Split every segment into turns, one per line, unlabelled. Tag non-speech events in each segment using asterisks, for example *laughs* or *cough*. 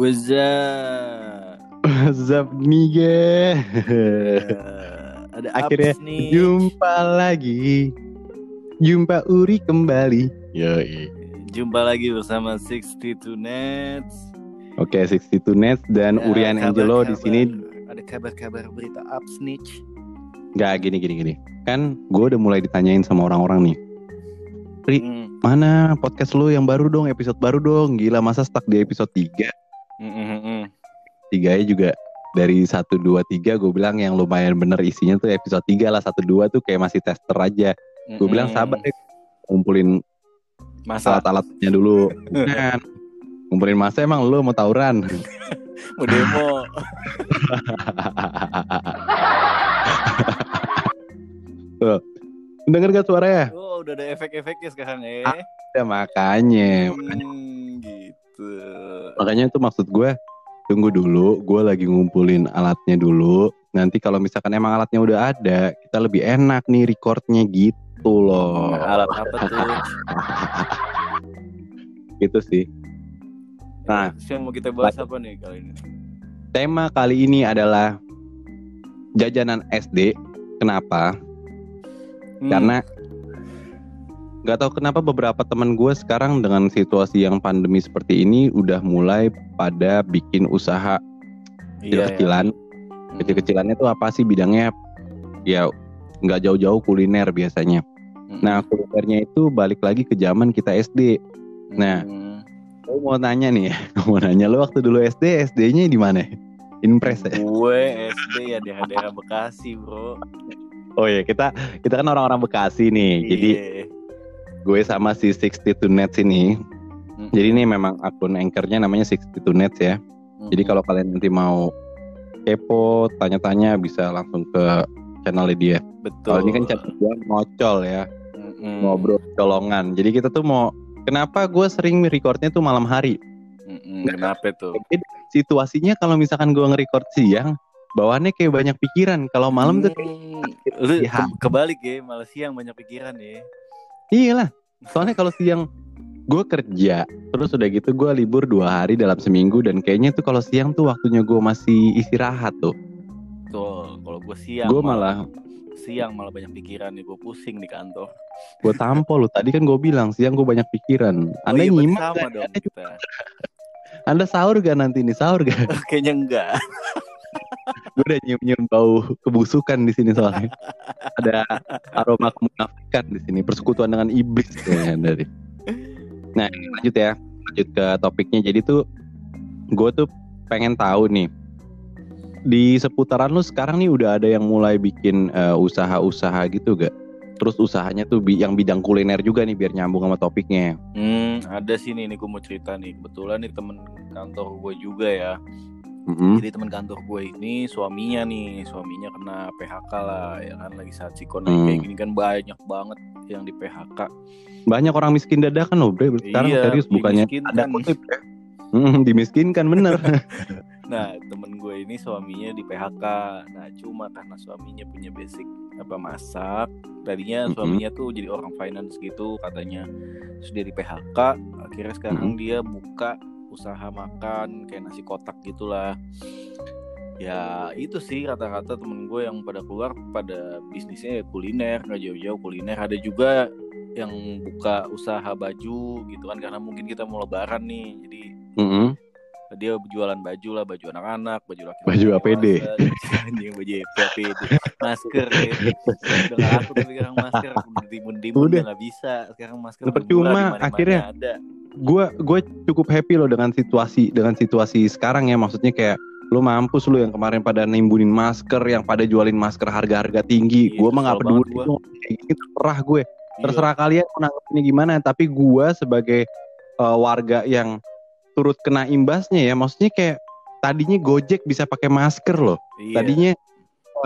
What's up?
Zap Nige.
Eh, ada
Akhirnya
nih.
Jumpa lagi. Jumpa Uri kembali. Yoi.
Jumpa lagi bersama 62 Nets.
Oke, 62 Nets dan
Ya,
Urian Angelo di
kabar-kabar-
sini
Ada kabar-kabar berita Upsnitch.
nggak gini gini gini. Kan gue udah mulai ditanyain sama orang-orang nih. Ri,
Hmm.
mana podcast lu yang baru dong, episode baru dong. Gila masa stuck di episode 3.
Mm, mm, mm, mm.
Tiganya juga dari 1 2 3 gue bilang yang lumayan bener isinya tuh episode 3 lah 1 2 tuh kayak masih tester aja. Gue
Mm,
bilang sabar deh ngumpulin
Masa
alat-alatnya dulu. *laughs* Ngumpulin masa emang lu mau tawuran? *laughs*
mau demo. *laughs*
Tuh. Dengar gak suaranya?
Oh, udah ada efek-efeknya sekarang ya.
Ah, Ya makanya.
Hmm.
Makanya itu maksud gue tunggu dulu, gue lagi ngumpulin alatnya dulu. Nanti kalau misalkan emang alatnya udah ada, kita lebih enak nih recordnya gitu loh.
Alat apa tuh? *laughs*
Gitu sih. Nah.
Terus yang mau kita bahas apa nih kali ini?
Tema kali ini adalah jajanan SD. Kenapa?
Hmm,
Karena nggak tahu kenapa beberapa teman gue sekarang dengan situasi yang pandemi seperti ini udah mulai pada bikin usaha
iya,
kecil-kecilan.
Hmm.
Kecil-kecilannya tuh apa sih bidangnya? Ya nggak jauh-jauh kuliner biasanya.
Hmm.
Nah kulinernya itu balik lagi ke zaman kita SD. nah.
Hmm.
Gue mau nanya nih, *laughs* mau nanya lo waktu dulu SD, SD-nya di mana? Impres ya?
gue SD ya daerah-daerah Bekasi bro.
Oh iya kita kita kan orang-orang Bekasi nih, jadi
Iya.
Gue sama si 62 Nets ini.
Mm-mm.
Jadi ini memang akun anchornya namanya 62 Nets ya. Jadi
Mm-mm.
kalau kalian nanti mau kepo, tanya-tanya bisa langsung ke channelnya dia.
betul.
Kalau ini kan channel gue ngocol ya,
Mm-mm.
ngobrol colongan. Jadi kita tuh mau kenapa gue sering recordnya tuh malam hari?
Mm-mm. Kenapa tuh?
Jadi situasinya kalau misalkan gue nge-record siang, bawaannya kayak banyak pikiran. Kalau malam tuh kayak,
Hmm. Lu ke- kebalik ya, malah siang banyak pikiran ya.
Iyalah. Soalnya kalau siang gue kerja, terus udah gitu gue libur dua hari dalam seminggu dan kayaknya tuh kalau siang tuh waktunya gue masih istirahat tuh.
Tuh, kalau gue siang
Gue malah
siang malah banyak pikiran nih, gue pusing di kantor.
gue tampol lu. Tadi kan gue bilang siang gue banyak pikiran. Anda
oh, iya, berarti
nyimak
sama dong kita.
Anda sahur gak nanti nih sahur gak? *laughs*
Kayaknya enggak.
Gue udah nyium-nyium bau kebusukan di sini soalnya. Ada aroma kemunafikan di sini, persekutuan dengan iblis kayaknya dari. Nah, lanjut ya. Lanjut ke topiknya. Jadi tuh gue tuh pengen tahu nih di seputaran lu sekarang nih udah ada yang mulai bikin eh, usaha-usaha gitu gak? Terus usahanya tuh bi- yang bidang kuliner juga nih biar nyambung sama topiknya.
Hmm, ada sih nih, nih gue mau cerita nih. Kebetulan nih temen kantor gue juga ya.
Mm-mm.
Jadi teman kantor gue ini suaminya nih, suaminya kena PHK lah, ya kan lagi saat sikon
Hmm.
kayak gini kan banyak banget yang di PHK.
Banyak orang miskin dadakan loh bre sekarang
Iya,
serius bukannya ada kutip ya. Hmm, dimiskinkan bener. *laughs* *laughs*
Nah, temen gue ini suaminya di PHK. Nah, cuma karena suaminya punya basic apa masak, tadinya
Mm-mm.
suaminya tuh jadi orang finance gitu katanya. Terus dia di PHK, akhirnya sekarang dia buka usaha makan kayak nasi kotak gitulah. Ya itu sih kata-kata temen gue yang pada keluar pada bisnisnya ya kuliner nggak jauh-jauh kuliner ada juga yang buka usaha baju gitu kan karena mungkin kita mau lebaran nih jadi
Mm-mm.
dia jualan baju lah baju anak-anak baju laki
Baju APD. *laughs*
anjing baju APD masker ya udah laku tapi sekarang masker *laughs* dimun dimun
Udah.
udah gak bisa sekarang masker udah
Percuma, akhirnya.
ada
gue gue cukup happy loh dengan situasi dengan situasi sekarang ya maksudnya kayak lu mampus lu yang kemarin pada nimbunin masker yang pada jualin masker harga-harga tinggi
Iya,
gue mah
kesel
peduli
gua.
gini terserah gue
Iya.
terserah kalian mau nanggepinnya gimana tapi gue sebagai eh, warga yang turut kena imbasnya ya maksudnya kayak tadinya Gojek bisa pakai masker loh
Iya.
tadinya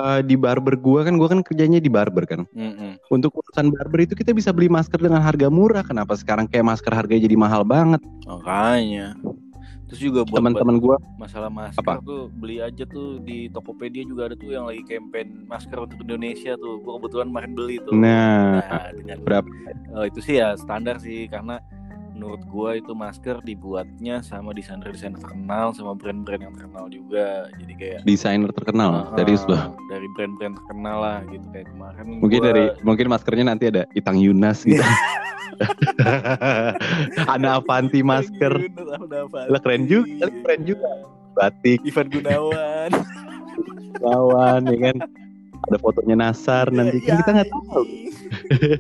eh, di barber gue kan gue kan kerjanya di barber kan.
Mm-mm.
untuk urusan barber itu kita bisa beli masker dengan harga murah. Kenapa sekarang kayak masker harganya jadi mahal banget?
Makanya. Terus juga buat,
teman-teman
buat masalah masker
Apa?
tuh beli aja tuh di Tokopedia juga ada tuh yang lagi campaign masker untuk Indonesia tuh. Gua kebetulan kemarin beli tuh.
Nah
Nah, dengan
berapa?
Oh, itu sih ya standar sih karena menurut gua itu masker dibuatnya sama desainer-desainer terkenal sama brand-brand yang terkenal juga. Jadi kayak
Desainer terkenal,
uh,
serius loh.
Brand-brand terkenal lah gitu. Kayak kemarin
Mungkin
gua-
dari mungkin maskernya nanti ada Itang Yunas gitu. *laughs* Ana Avanti masker. Lah, keren juga, keren juga. Batik.
Ivan Gunawan.
Lawan ya kan. Ada fotonya Nasar nanti. Kan
Ya,
kita nggak tahu.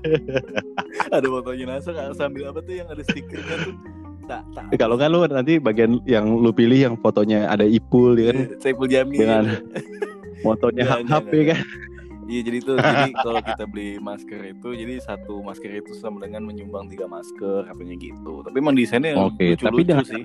*laughs*
ada fotonya Nasar sambil apa tuh yang ada stikernya tuh? Tak tak.
Eh, Kalau nggak lu nanti bagian yang lu pilih yang fotonya ada Ipul ya kan?
Saiful Jamil.
Dengan *laughs*
Jangan,
hap hap ya kan.
Iya jadi itu jadi kalau kita beli masker itu jadi satu masker itu sama dengan menyumbang tiga masker katanya gitu. Tapi emang desainnya
Oke,
lucu-lucu
tapi dengan
sih.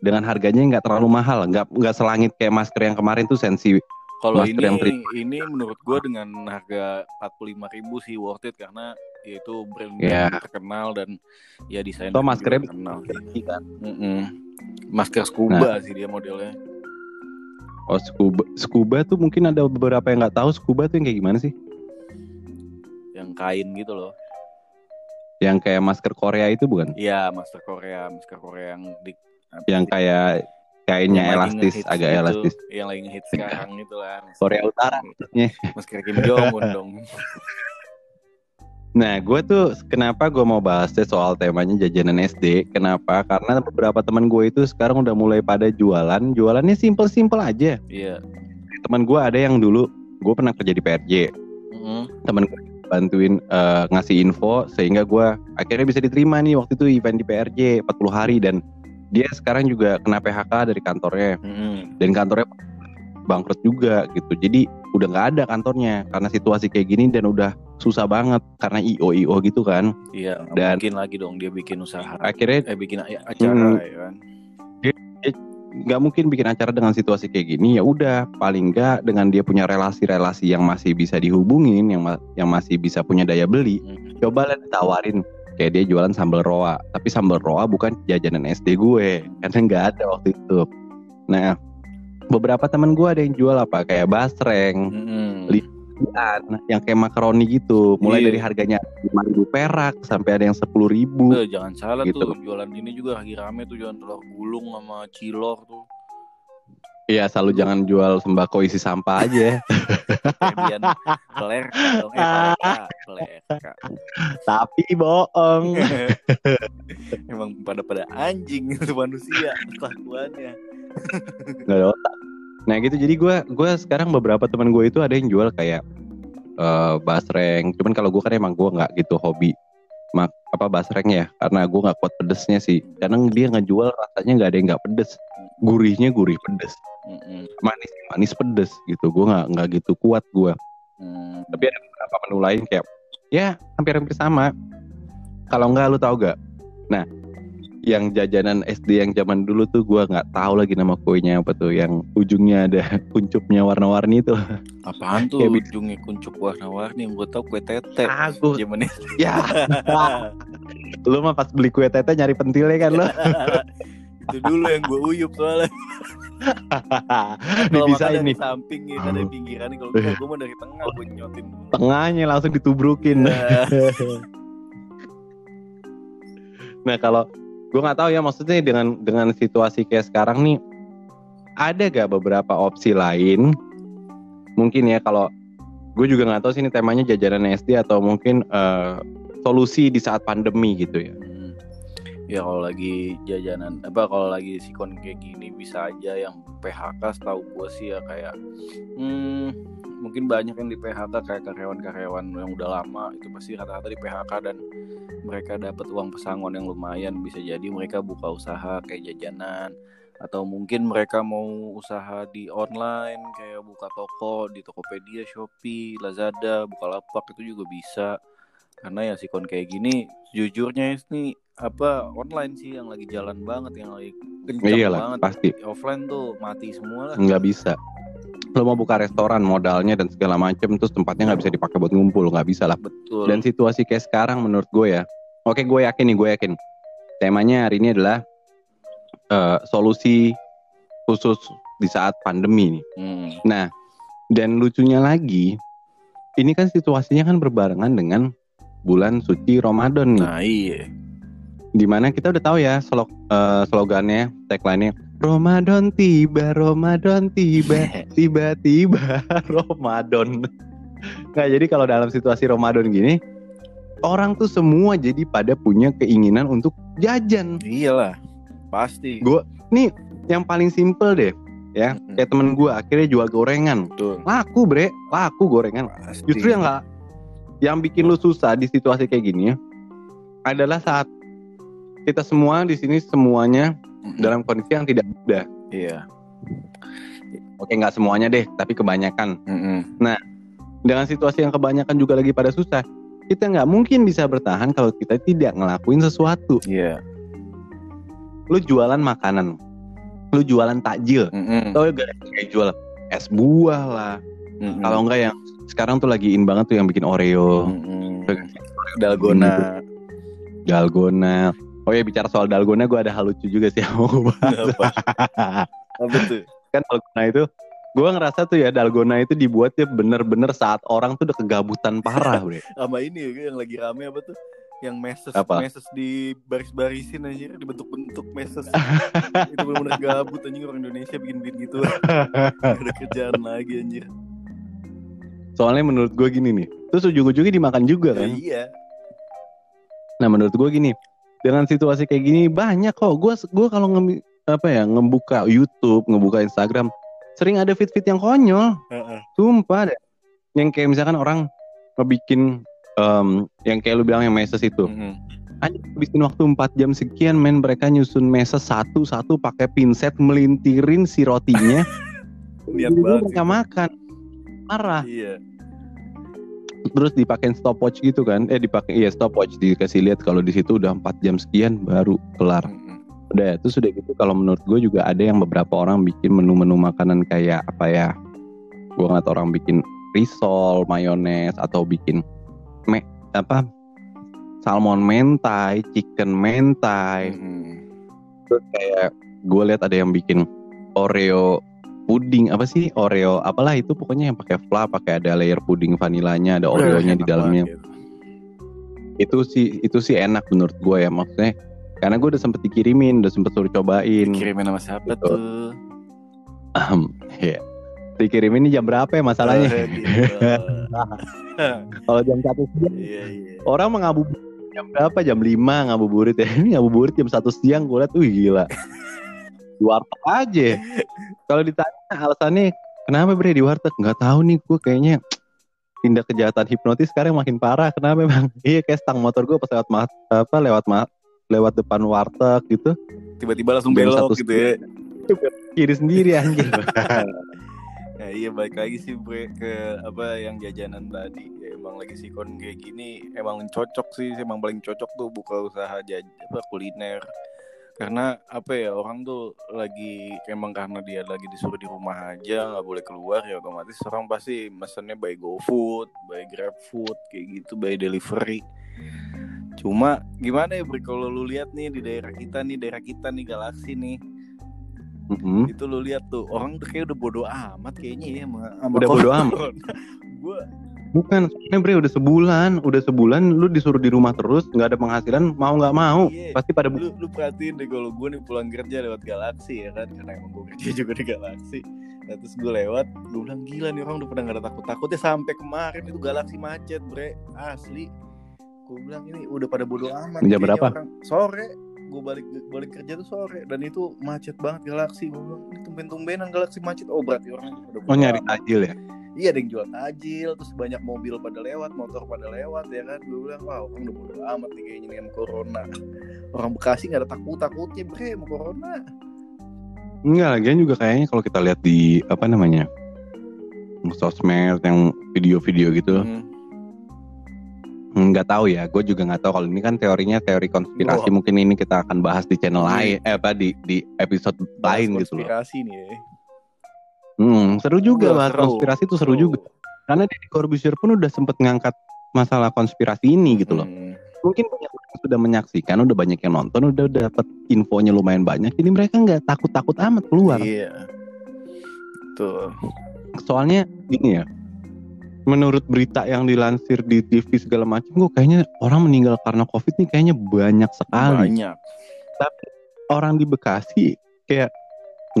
dengan harganya nggak terlalu mahal, nggak nggak selangit kayak masker yang kemarin tuh sensi.
Kalau
masker
ini
yang
ini menurut gua dengan harga 45.000 sih worth it karena ya itu brand
Ya.
terkenal dan ya desainnya juga
maskernya
terkenal.
kan.
Mm-mm. Masker scuba sih dia modelnya.
Oh scuba, scuba tuh mungkin ada beberapa yang nggak tahu scuba tuh yang kayak gimana sih?
Yang kain gitu loh.
Yang kayak masker Korea itu bukan?
Iya, masker Korea, masker Korea yang di
Yang kayak kainnya
yang
elastis, agak
gitu,
elastis.
Yang lagi ngehits sekarang gitu lah.
Korea Utara maksudnya.
Masker Kim Jong Un dong. *laughs*
Nah, gue tuh kenapa gue mau bahas deh soal temanya jajanan SD? Kenapa? Karena beberapa teman gue itu sekarang udah mulai pada jualan. Jualannya simple-simple aja.
Iya.
Teman gue ada yang dulu gue pernah kerja di PRJ.
Mm-mm.
Temen gue bantuin eh, ngasih info sehingga gue akhirnya bisa diterima nih waktu itu event di PRJ 40 hari dan dia sekarang juga kena PHK dari kantornya
Mm-mm.
dan kantornya bangkrut juga gitu. Jadi udah nggak ada kantornya karena situasi kayak gini dan udah susah banget karena IO IO gitu kan.
Iya,
Dan-
mungkin lagi dong dia bikin usaha.
Akhirnya
Eh bikin acara
Hmm.
ya kan.
nggak mungkin bikin acara dengan situasi kayak gini ya udah paling nggak dengan dia punya relasi-relasi yang masih bisa dihubungin yang ma- yang masih bisa punya daya beli
Mm.
coba lah ditawarin kayak dia jualan sambal roa tapi sambal roa bukan jajanan SD gue karena nggak ada waktu itu nah beberapa teman gue ada yang jual apa kayak basreng
Mm-mm.
Li- ian, yang kayak makaroni gitu mulai
Iya.
dari harganya lima ribu perak sampai ada yang sepuluh ribu
Eh, jangan salah
Gitu.
tuh jualan ini juga lagi rame tuh jualan telur gulung sama cilor tuh.
Iya selalu jangan jual sembako isi sampah aja
Kemudian pelerka dong, eh pelerka, pelerka.
tapi bohong *laughs*
Emang pada pada anjing itu manusia kelakuannya.
nggak ada otak. Nah gitu jadi gue gue sekarang beberapa teman gue itu ada yang jual kayak eh basreng. Cuman kalau gue kan emang gue nggak gitu hobi mak apa basreng ya karena gue nggak kuat pedesnya sih. Kadang dia ngejual rasanya nggak ada yang nggak pedes. Gurihnya gurih pedes, manis manis pedes gitu. Gue nggak nggak gitu kuat gue.
Hmm.
Tapi ada beberapa menu lain kayak ya hampir-hampir sama. Kalau nggak lu tahu gak? Nah yang jajanan SD yang zaman dulu tuh gue nggak tahu lagi nama kuenya apa tuh yang ujungnya ada *laughs* kuncupnya warna-warni itu
Apaan tuh
Kayak
ujungnya kuncup warna-warni? Yang gue tau kue tete.
aku
Zaman *laughs*
ya. Lu mah pas beli kue tete nyari pentilnya kan lo *laughs*
itu dulu yang gue uyup soalnya. Kalau
bisa ini
samping ya ada pinggiran. Kalau gue mah dari tengah gue nyotin.
tengahnya langsung ditubrukin. Nah kalau gue nggak tahu ya maksudnya dengan dengan situasi kayak sekarang nih ada gak beberapa opsi lain mungkin ya kalau gue juga nggak tahu sih ini temanya jajanan SD atau mungkin eh, solusi di saat pandemi gitu ya.
Ya kalau lagi jajanan apa kalau lagi sikon kayak gini bisa aja yang PHK setahu gue sih ya kayak hmm, mungkin banyak yang di PHK kayak karyawan-karyawan yang udah lama itu pasti rata-rata di PHK dan mereka dapat uang pesangon yang lumayan bisa jadi mereka buka usaha kayak jajanan atau mungkin mereka mau usaha di online kayak buka toko di Tokopedia, Shopee, Lazada, Bukalapak itu juga bisa. Karena ya sikon kayak gini jujurnya ini apa online sih yang lagi jalan banget yang lagi kencang
iyalah
banget.
pasti.
Offline tuh mati semua lah.
Nggak bisa. Lo mau buka restoran modalnya dan segala macem terus tempatnya nggak bisa dipakai buat ngumpul nggak bisa lah.
Betul.
Dan situasi kayak sekarang menurut gue ya. Oke gue yakin nih gue yakin. Temanya hari ini adalah eh, solusi khusus di saat pandemi nih.
Hmm,
nah dan lucunya lagi ini kan situasinya kan berbarengan dengan bulan suci Ramadan nih.
Nah iya
Di mana kita udah tahu ya slog, eh, slogannya, tagline-nya Ramadan tiba, Ramadan tiba, *laughs* tiba-tiba Ramadan. Nah, jadi kalau dalam situasi Ramadan gini, orang tuh semua jadi pada punya keinginan untuk jajan.
Iyalah, pasti.
Gue nih yang paling simple deh, ya.
Mm-mm.
Kayak temen gue akhirnya jual gorengan,
Betul.
laku bre, laku gorengan.
Pasti.
Justru yang nggak, yang bikin lu susah di situasi kayak gini ya, adalah saat kita semua di sini semuanya
Mm-mm.
dalam kondisi yang tidak mudah.
Iya.
Oke nggak semuanya deh, tapi kebanyakan.
Mm-mm.
Dengan situasi yang kebanyakan juga lagi pada susah, kita nggak mungkin bisa bertahan kalau kita tidak ngelakuin sesuatu.
Iya.
Lu jualan makanan, lu jualan takjil, atau gak kayak jual es buah lah.
Mm-mm.
Kalau enggak yang sekarang tuh lagi in banget tuh yang bikin Oreo,
Mm-mm. dalgona.
dalgona. Oh ya bicara soal dalgona, gue ada hal lucu juga sih yang mau gue bahas.
Apa? *laughs* Apa tuh?
kan dalgona itu gue ngerasa tuh ya dalgona itu dibuatnya bener-bener saat orang tuh udah kegabutan parah bre *laughs*
Sama ini ya, yang lagi rame apa tuh? Yang meses,
Apa?
meses di baris-barisin aja, dibentuk-bentuk meses. *laughs* itu bener-bener gabut anjing orang Indonesia bikin-bikin gitu. Ada kerjaan lagi anjir.
soalnya menurut gue gini nih terus ujung-ujungnya dimakan juga
Ya,
kan
iya.
nah menurut gue gini dengan situasi kayak gini banyak kok gue gue kalau nge apa ya ngebuka YouTube ngebuka Instagram sering ada fit-fit yang konyol
Heeh.
sumpah deh yang kayak misalkan orang ngebikin em, yang kayak lu bilang yang meses itu
Mm-mm.
Aja habisin waktu 4 jam sekian men mereka nyusun meses satu-satu pakai pinset melintirin si rotinya. *laughs*
Niat
Jadi
banget
mereka makan. Parah.
Iya.
Terus dipakein stopwatch gitu kan. Eh dipakai iya stopwatch dikasih lihat kalau di situ udah 4 jam sekian baru kelar.
Mm-mm.
Udah itu sudah gitu kalau menurut gue juga ada yang beberapa orang bikin menu-menu makanan kayak apa ya? Gue ngeliat orang bikin risol, mayones atau bikin me apa? Salmon mentai, chicken mentai,
Mm-mm.
terus kayak gue lihat ada yang bikin Oreo puding apa sih? Oreo apalah itu pokoknya yang pakai fla pakai ada layer puding vanilanya ada Oreonya di dalamnya.
gitu.
itu sih itu sih enak menurut gue ya maksudnya karena gue udah sempet dikirimin udah sempet suruh cobain.
Kirimin sama siapa
Gitu.
tuh?
Ahem, ya dikirimin ini jam berapa ya masalahnya? *laughs* Kalau jam satu siang
Iya iya.
orang mengabuburit jam berapa? Jam 5 ngabuburit ya. Ini ngabuburit jam satu siang gue liat wih gila *laughs* di warteg aja. Kalau ditanya alasannya kenapa bre di warteg? Nggak tahu nih gue kayaknya tindak kejahatan hipnotis sekarang makin parah. Kenapa bang? *laughs* Iya kayak stang motor gue pas lewat ma- apa lewat ma- lewat depan warteg gitu.
Tiba-tiba langsung belok gitu ya.
kiri *laughs* sendiri anjir *laughs*
Ya iya balik lagi sih bre ke apa yang jajanan tadi. Ya, emang lagi sikon kayak gini emang cocok sih emang paling cocok tuh buka usaha jaj apa kuliner. Karena apa ya orang tuh lagi emang karena dia lagi disuruh di rumah aja nggak boleh keluar ya otomatis orang pasti mesennya by GoFood, by GrabFood kayak gitu, by delivery. Cuma gimana ya Bre kalau lu lihat nih di daerah kita nih, daerah kita nih galaksi nih
Mm-mm.
itu lu lihat tuh orang tuh kayak udah bodo amat kayaknya ya sama, sama
Udah bodo amat. *laughs*
gue
bukan soalnya bre udah sebulan udah sebulan lu disuruh di rumah terus nggak ada penghasilan mau nggak mau
Iya.
pasti pada
lu lu perhatiin deh kalau gue nih pulang kerja lewat galaksi ya kan? Karena emang gue kerja juga di galaksi nah, terus gue lewat gue bilang gila nih orang udah pada gak ada takut takutnya sampai kemarin itu galaksi macet bre. Asli. Gue bilang ini udah pada bodo amat
Jam berapa?
orang. Sore. Gue balik balik kerja tuh sore dan itu macet banget galaksi gue bilang tumben-tumbenan galaksi macet. Oh berarti orang udah
oh nyari
amat.
tajil ya
Iya ada yang jual tajil, terus banyak mobil pada lewat, motor pada lewat ya kan. Gue bilang, wah orang udah bodo amat nih kayaknya nih sama corona. Orang Bekasi gak ada takut-takutnya bre sama corona.
Enggak, lagian juga kayaknya kalau kita lihat di apa namanya sosmed yang video-video gitu,
Hmm.
nggak tahu ya. Gue juga nggak tahu kalau ini kan teorinya teori konspirasi.
Wah.
Mungkin ini kita akan bahas di channel
Hmm.
lain, eh apa di di episode
Bahas
lain gitu loh.
konspirasi nih ya.
Hmm, seru juga bahas konspirasi itu seru juga. Karena Deddy Corbuzier pun udah sempet ngangkat masalah konspirasi ini gitu loh.
Hmm.
Mungkin banyak orang yang sudah menyaksikan, udah banyak yang nonton, udah dapat infonya lumayan banyak. Jadi mereka nggak takut-takut amat keluar.
Iya. Tuh.
Soalnya gini ya, menurut berita yang dilansir di TV segala macam gue kayaknya orang meninggal karena covid nih kayaknya banyak sekali
banyak
tapi orang di Bekasi kayak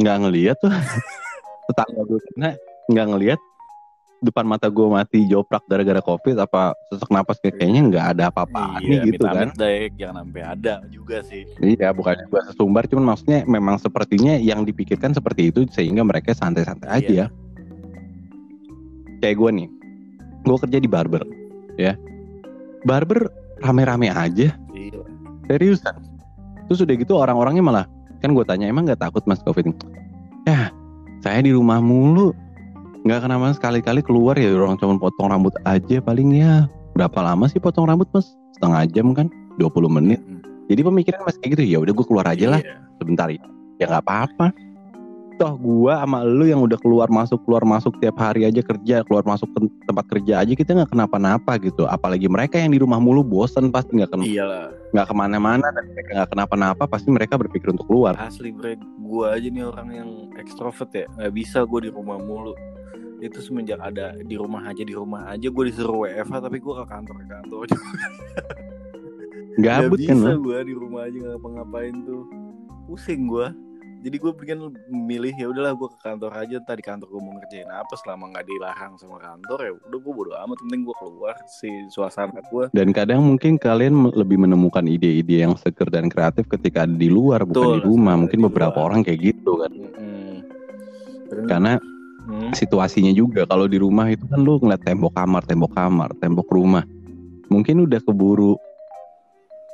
nggak ngelihat tuh *laughs* tetangga gue kena nggak ngelihat depan mata gue mati joprak gara-gara covid apa sesak napas kayak kayaknya nggak ada apa-apa
iya,
gitu kan.
deh, jangan sampai ada juga sih.
Iya bukan juga sesumbar cuman maksudnya memang sepertinya yang dipikirkan seperti itu sehingga mereka santai-santai aja.
Iya.
kayak gue nih gue kerja di barber ya. Barber rame-rame aja.
Iya.
Seriusan. Terus udah gitu orang-orangnya malah kan gue tanya emang nggak takut mas covid ya saya di rumah mulu. Nggak kenapa sekali-kali keluar ya orang cuma potong rambut aja paling ya. Berapa lama sih potong rambut mas? Setengah jam kan? 20 menit.
Mm-mm.
jadi pemikiran masih kayak gitu. Ya udah gue keluar aja lah.
Iya.
sebentar ya. Ya nggak apa-apa toh gua sama lu yang udah keluar masuk keluar masuk tiap hari aja kerja keluar masuk ke tempat kerja aja kita nggak kenapa-napa gitu. Apalagi mereka yang di rumah mulu bosen pasti nggak ken
iyalah.
nggak ke mana-mana dan mereka nggak kenapa-napa pasti mereka berpikir untuk keluar.
Asli bre. Gue aja nih orang yang ekstrovert ya. Nggak bisa gue di rumah mulu. Itu semenjak ada di rumah aja di rumah aja gue disuruh WFH tapi gue ke kantor ke kantor
gabut kan
bisa gue di rumah aja nggak ngapa-ngapain tuh. Pusing gue jadi gue bikin milih ya udahlah gue ke kantor aja entar di kantor gue mau ngerjain apa selama nggak dilarang sama kantor ya udah gue bodo amat penting gue keluar si suasana gue
dan kadang mungkin kalian lebih menemukan ide-ide yang seger dan kreatif ketika ada di luar bukan
Betul,
di rumah.
di
mungkin beberapa
luar.
orang kayak gitu kan.
Mm-mm.
karena
Hmm,
situasinya juga kalau di rumah itu kan lu ngeliat tembok kamar tembok kamar tembok rumah. Mungkin udah keburu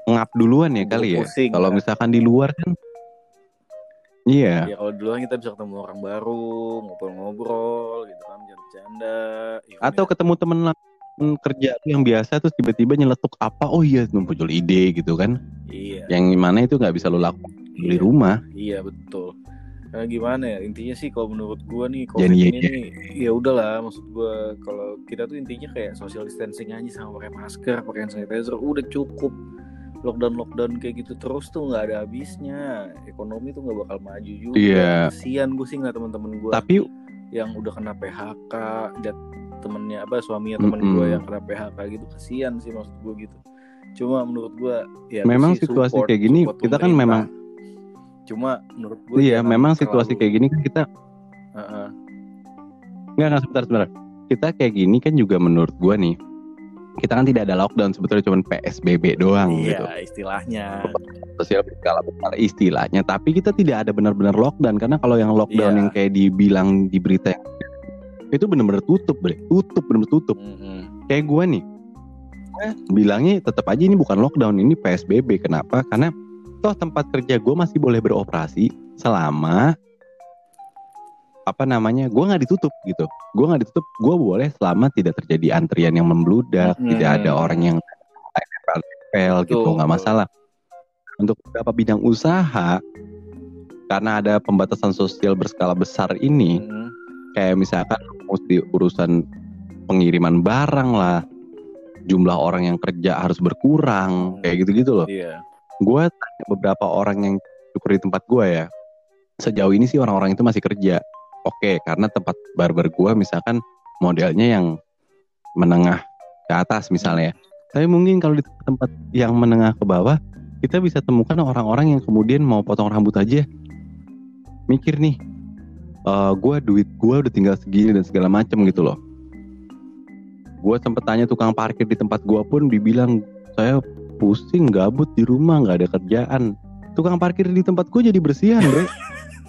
ngap duluan ya kali ya. kalau
kan?
misalkan di luar kan iya.
Ya kalau duluan kita bisa ketemu orang baru ngobrol-ngobrol gitu kan bercanda Even
atau
ya,
ketemu temen kerja tuh yang biasa terus tiba-tiba nyeletuk apa oh iya muncul ide gitu kan.
Iya.
Yang mana itu nggak bisa lu lakukan di
iya,
rumah.
Iya betul. Karena gimana ya intinya sih kalau menurut gua nih covid
iya,
ini nih ya udahlah maksud gua kalau kita tuh intinya kayak social distancing aja sama pakai masker pakai hand sanitizer udah cukup lockdown lockdown kayak gitu terus tuh nggak ada habisnya ekonomi tuh nggak bakal maju juga
Iya.
kasian gue sih nggak teman-teman gue
tapi
yang udah kena PHK dan temennya apa suaminya temen
Mm-mm.
gue yang kena PHK gitu kasihan sih maksud gue gitu cuma menurut gue ya gue
Memang
sih
situasi
support-
kayak gini, kita kan memang-
cuma menurut gue
iya memang situasi
terlalu-
kayak gini kan kita
Heeh.
nggak nggak sebentar sebentar kita kayak gini kan juga menurut gua nih kita kan tidak ada lockdown sebetulnya cuma PSBB doang
iya
gitu.
istilahnya.
Sosial berskala besar istilahnya. Tapi kita tidak ada benar-benar lockdown karena kalau yang lockdown
Iya.
yang kayak dibilang di berita itu benar-benar tutup bre. Tutup benar-benar tutup.
Mm-mm.
kayak gua nih. Gua bilangnya tetap aja ini bukan lockdown ini PSBB kenapa? Karena toh tempat kerja gue masih boleh beroperasi selama apa namanya gue nggak ditutup gitu. Gue nggak ditutup gue boleh selama tidak terjadi antrian yang membludak
Hmm.
tidak ada orang yang nempel gitu nggak masalah. Untuk beberapa bidang usaha karena ada pembatasan sosial berskala besar ini
Mm-mm.
kayak misalkan mesti urusan pengiriman barang lah jumlah orang yang kerja harus berkurang kayak gitu-gitu loh.
Iya.
Gue tanya beberapa orang yang cukur di tempat gue ya sejauh ini sih orang-orang itu masih kerja oke karena tempat barber gue misalkan modelnya yang menengah ke atas misalnya. Tapi mungkin kalau di tempat yang menengah ke bawah kita bisa temukan orang-orang yang kemudian mau potong rambut aja. Mikir nih eh gue duit gue udah tinggal segini dan segala macem gitu loh. Gue sempet tanya tukang parkir di tempat gue pun dibilang saya pusing gabut di rumah nggak ada kerjaan. Tukang parkir di tempat gue jadi bersihan bre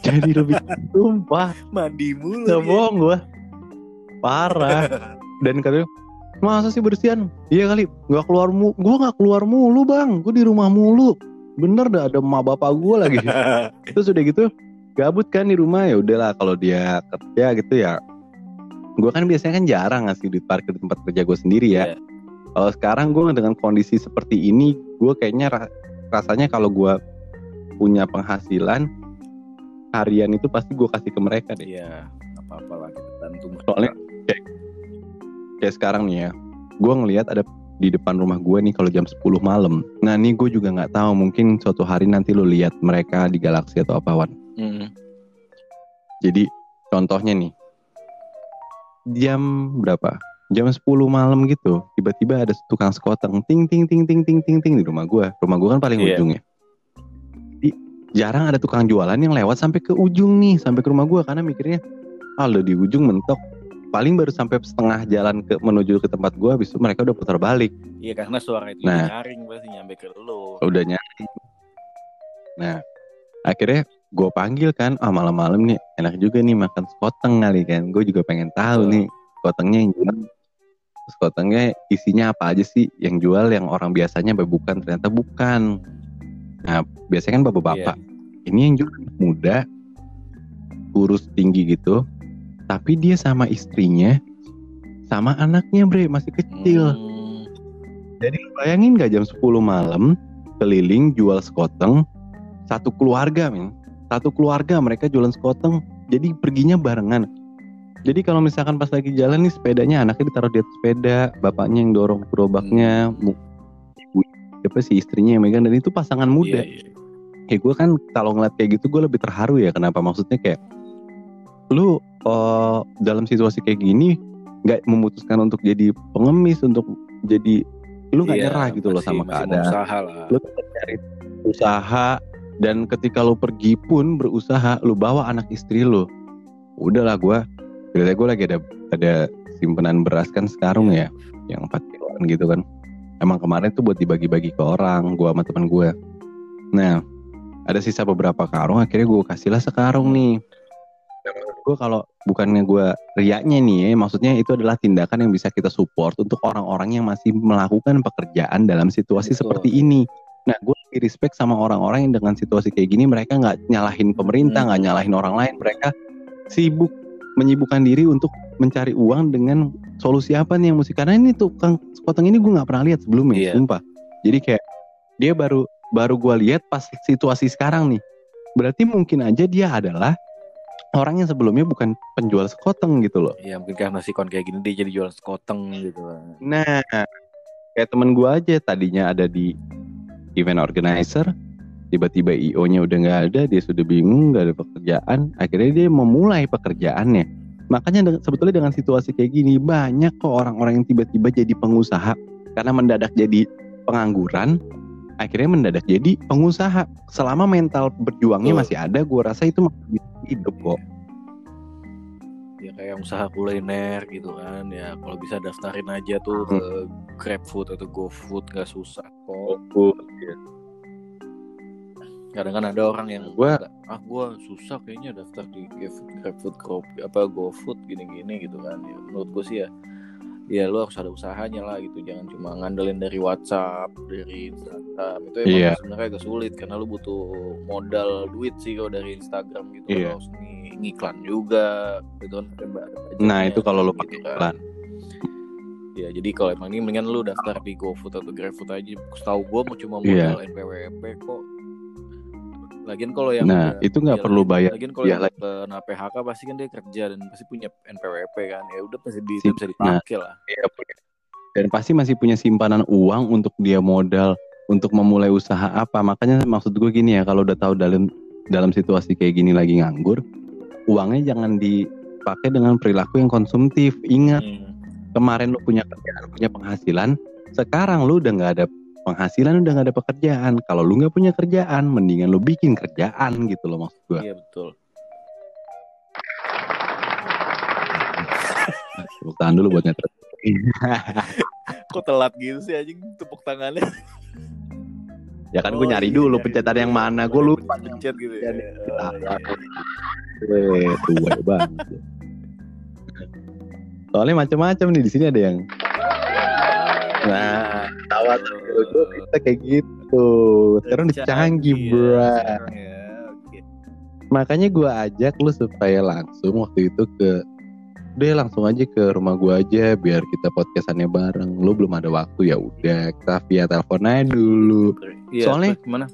jadi lebih *laughs* sumpah.
Mandi mulu
nggak bohong gue parah. *laughs* Dan katanya masa sih bersihan? Iya kali nggak keluar mu gue nggak keluar mulu bang. Gue di rumah mulu. Bener dah ada emak bapak gue lagi. *laughs* Terus udah gitu gabut kan di rumah. Ya udahlah kalau dia kerja gitu ya. Gue kan biasanya kan jarang ngasih duit parkir di tempat kerja gue sendiri ya.
Iya.
kalau sekarang gue dengan kondisi seperti ini gue kayaknya ra- rasanya kalau gue punya penghasilan harian itu pasti gue kasih ke mereka deh
iya apa apa lah kita bantu.
Soalnya kayak, kayak sekarang nih ya, gue ngelihat ada di depan rumah gue nih kalau jam 10 malam. Nah ini gue juga nggak tahu mungkin suatu hari nanti lo lihat mereka di galaksi atau apa Wan.
Mm-mm.
Jadi contohnya nih, jam berapa? jam 10 malam gitu tiba-tiba ada tukang sekoteng ting ting ting ting ting ting ting di rumah gue rumah gue kan paling
Iya.
ujung ya jarang ada tukang jualan yang lewat sampai ke ujung nih sampai ke rumah gue karena mikirnya ah udah di ujung mentok. Paling baru sampai setengah jalan ke menuju ke tempat gue habis itu mereka udah putar balik.
Iya karena suara itu
Nah.
nyaring pasti nyampe ke lo.
udah nyari nah akhirnya gue panggil kan ah malam-malam nih enak juga nih makan sekoteng kali kan. Gue juga pengen tahu
Betul.
nih sekotengnya yang jual. Sekotengnya isinya apa aja sih? Yang jual yang orang biasanya bukan ternyata bukan nah biasanya kan bapak-bapak ini yang anak muda kurus tinggi gitu tapi dia sama istrinya sama anaknya bre masih kecil.
Hmm,
jadi bayangin gak jam 10 malam keliling jual sekoteng satu keluarga men. Satu keluarga mereka jualan sekoteng jadi perginya barengan. Jadi kalau misalkan pas lagi jalan nih sepedanya anaknya ditaruh di atas sepeda bapaknya yang dorong gerobaknya ibu siapa sih istrinya yang megang dan itu pasangan muda.
Iya, iya.
kayak gue kan kalau ngeliat kayak gitu gue lebih terharu ya kenapa? Maksudnya kayak lu eh, dalam situasi kayak gini nggak memutuskan untuk jadi pengemis untuk jadi lu nggak
Iya,
nyerah gitu loh
masih-
sama
masih
keadaan.
berusaha lah.
lu cari usaha dan ketika lu pergi pun berusaha lu bawa anak istri lu. Udahlah gue ceritanya gue lagi ada ada simpenan beras kan sekarang ya yang 4 kiloan gitu kan emang kemarin tuh buat dibagi-bagi ke orang gue sama teman gue nah ada sisa beberapa karung akhirnya gue kasihlah sekarung nih gue kalau bukannya gue riaknya nih ya maksudnya itu adalah tindakan yang bisa kita support untuk orang-orang yang masih melakukan pekerjaan dalam situasi
Betul.
seperti ini nah gue lebih respect sama orang-orang yang dengan situasi kayak gini mereka nggak nyalahin pemerintah nggak
Hmm.
nyalahin orang lain mereka sibuk menyibukkan diri untuk mencari uang dengan solusi apa nih yang mesti karena ini tukang sepotong ini gue nggak pernah lihat sebelumnya
Iya.
sumpah. Jadi kayak dia baru baru gue lihat pas situasi sekarang nih. Berarti mungkin aja dia adalah orang yang sebelumnya bukan penjual sekoteng gitu loh.
Ya mungkin karena sikon kayak gini dia jadi jualan sekoteng gitu.
Nah kayak temen gue aja tadinya ada di event organizer tiba-tiba IO nya udah nggak ada dia sudah bingung nggak ada pekerjaan. Akhirnya dia memulai pekerjaannya makanya dengan- sebetulnya dengan situasi kayak gini banyak kok orang-orang yang tiba-tiba jadi pengusaha. Karena mendadak jadi pengangguran akhirnya mendadak jadi pengusaha. Selama mental berjuangnya masih ada gue rasa itu masih bisa hidup kok.
Ya kayak usaha kuliner gitu kan. Ya kalau bisa daftarin aja tuh ke GrabFood atau GoFood nggak susah kok. Kadang kan ada orang yang
Gua-
ah gua susah kayaknya daftar di GrabFood, GrabFood Grab, apa GoFood gini-gini gitu kan. Ya, menurut gue sih ya ya lu harus ada usahanya lah gitu jangan cuma ngandelin dari WhatsApp dari Instagram itu emang
Iya.
sebenarnya agak sulit karena lu butuh modal duit sih kalau dari Instagram gitu. Lu harus ng- ngiklan juga gitu kan
nah itu kalau lo
gitu
pakai
kan.
iklan
ya jadi kalau emang ini mendingan lu daftar di GoFood atau GrabFood aja setahu gua mau cuma
Iya.
modal NPWP kok lagian kalau yang
nah
udah-
itu nggak
ya,
perlu bayar
lagian kalau
Iya,
yang kena PHK pasti kan dia kerja dan pasti punya NPWP kan ya udah pasti di,
Si-
bisa
nah.
dipakai lah
Iya, punya. dan pasti masih punya simpanan uang untuk dia modal untuk memulai usaha apa makanya maksud gue gini ya kalau udah tahu dalam dalam situasi kayak gini lagi nganggur uangnya jangan dipakai dengan perilaku yang konsumtif ingat
Hmm.
kemarin lu punya kerjaan punya penghasilan sekarang lu udah nggak ada penghasilan udah nggak ada pekerjaan kalau lu nggak punya kerjaan mendingan lu bikin kerjaan gitu loh maksud gue
Iya betul. *laughs*
tepuk tangan dulu buat netral *laughs*
Kok telat gitu sih anjing tepuk tangannya? *laughs*
ya kan
Oh,
gue nyari
iya,
dulu
nyari
pencetan
dulu.
yang mana gue lupa
Pencet gitu ya.
Iya,
Oh, iya.
Eh, tua banget. Soalnya macam-macam nih di sini ada yang Nah, tawa dulu kita kayak gitu. Sekarang udah canggih,
ya
bro.
ya, oke.
Makanya gua ajak lu supaya langsung waktu itu ke Udah langsung aja ke rumah gua aja biar kita podcastannya bareng. Lu belum ada waktu ya udah kita via telepon aja dulu.
Iya,
Soalnya-
gimana?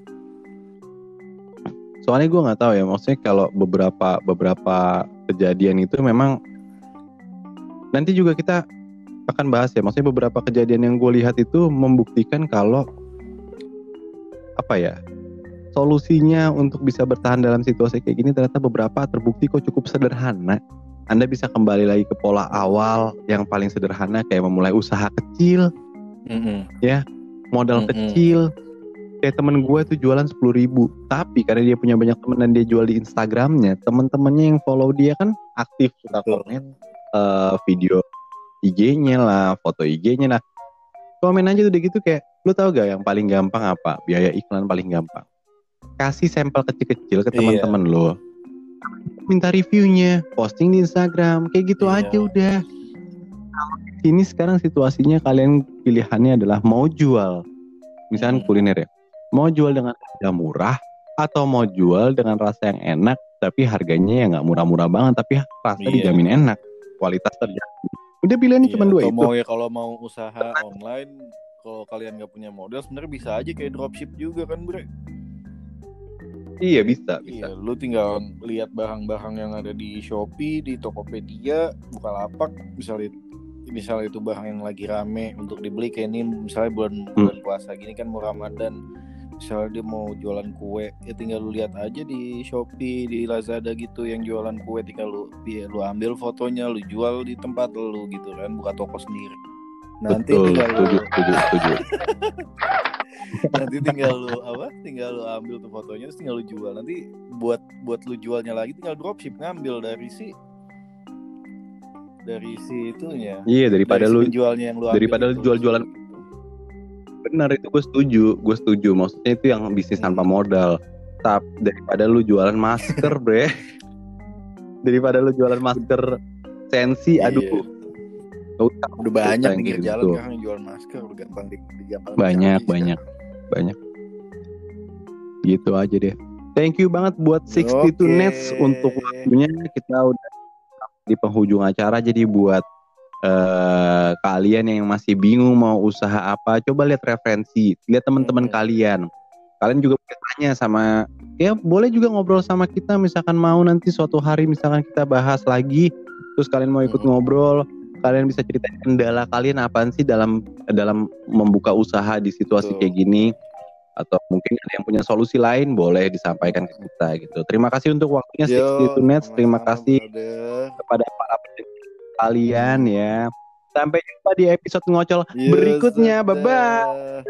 Soalnya gua nggak tahu ya, maksudnya kalau beberapa beberapa kejadian itu memang nanti juga kita akan bahas ya. Maksudnya beberapa kejadian yang gue lihat itu membuktikan kalau apa ya solusinya untuk bisa bertahan dalam situasi kayak gini ternyata beberapa terbukti kok cukup sederhana. Anda bisa kembali lagi ke pola awal yang paling sederhana kayak memulai usaha kecil,
Mm-mm.
modal
Mm-mm.
kecil. Kayak temen gue tuh jualan 10.000 ribu, tapi karena dia punya banyak temen dan dia jual di Instagramnya, temen-temennya yang follow dia kan aktif suka komen eh, video IG-nya lah, foto IG-nya lah. Komen aja udah gitu kayak, lu tau gak yang paling gampang apa? Biaya iklan paling gampang. Kasih sampel kecil-kecil ke
Iya.
teman-teman lo. Minta reviewnya, posting di Instagram, kayak gitu
Iya.
aja udah. Ini sekarang situasinya kalian pilihannya adalah mau jual, misalkan
Hmm.
kuliner ya, mau jual dengan harga murah atau mau jual dengan rasa yang enak, tapi harganya ya nggak murah-murah banget, tapi rasa
Iya.
dijamin enak, kualitas terjamin. Udah pilihannya
Iya,
cuma dua itu.
mau ya kalau mau usaha online kalau kalian nggak punya modal sebenarnya bisa aja kayak dropship juga kan bre
Iya bisa, bisa.
iya lu tinggal lihat barang-barang yang ada di Shopee di Tokopedia Bukalapak misalnya misalnya itu barang yang lagi rame untuk dibeli kayak ini misalnya bulan bulan puasa gini kan mau Ramadan misalnya dia mau jualan kue ya tinggal lu lihat aja di Shopee di Lazada gitu yang jualan kue tinggal lu ya, lu ambil fotonya lu jual di tempat lu gitu kan buka toko sendiri. Nanti
Betul,
tinggal
setuju,
lu,
setuju, setuju. *laughs*
nanti tinggal lu apa tinggal lu ambil tuh fotonya terus tinggal lu jual. Nanti buat buat lu jualnya lagi tinggal dropship ngambil dari si dari si itunya.
Iya daripada
dari si
lu
penjualnya yang lu ambil
daripada lu jual-jualan benar itu gue setuju, gue setuju. Maksudnya itu yang bisnis tanpa modal. Tap daripada lu jualan masker, bre. *laughs* daripada lu jualan masker sensi,
Iya.
aduh. Nggak usah.
udah banyak nih
gitu.
jalan sekarang yang jual masker udah gampang di, di gampang
banyak
dicari
banyak banyak gitu aja deh thank you banget buat 62
Oke.
Nets untuk waktunya kita udah di penghujung acara jadi buat eh, kalian yang masih bingung mau usaha apa coba lihat referensi lihat teman-teman
Hmm.
kalian kalian juga tanya sama ya boleh juga ngobrol sama kita misalkan mau nanti suatu hari misalkan kita bahas lagi terus kalian mau ikut
Hmm.
ngobrol kalian bisa ceritain kendala kalian apaan sih dalam dalam membuka usaha di situasi
Betul.
kayak gini atau mungkin ada yang punya solusi lain boleh disampaikan ke kita gitu terima kasih untuk waktunya
Yo,
62 Nets terima kasih
brother.
kepada para pendengar kalian ya. Sampai jumpa di episode ngocol
yes,
berikutnya. Bye bye.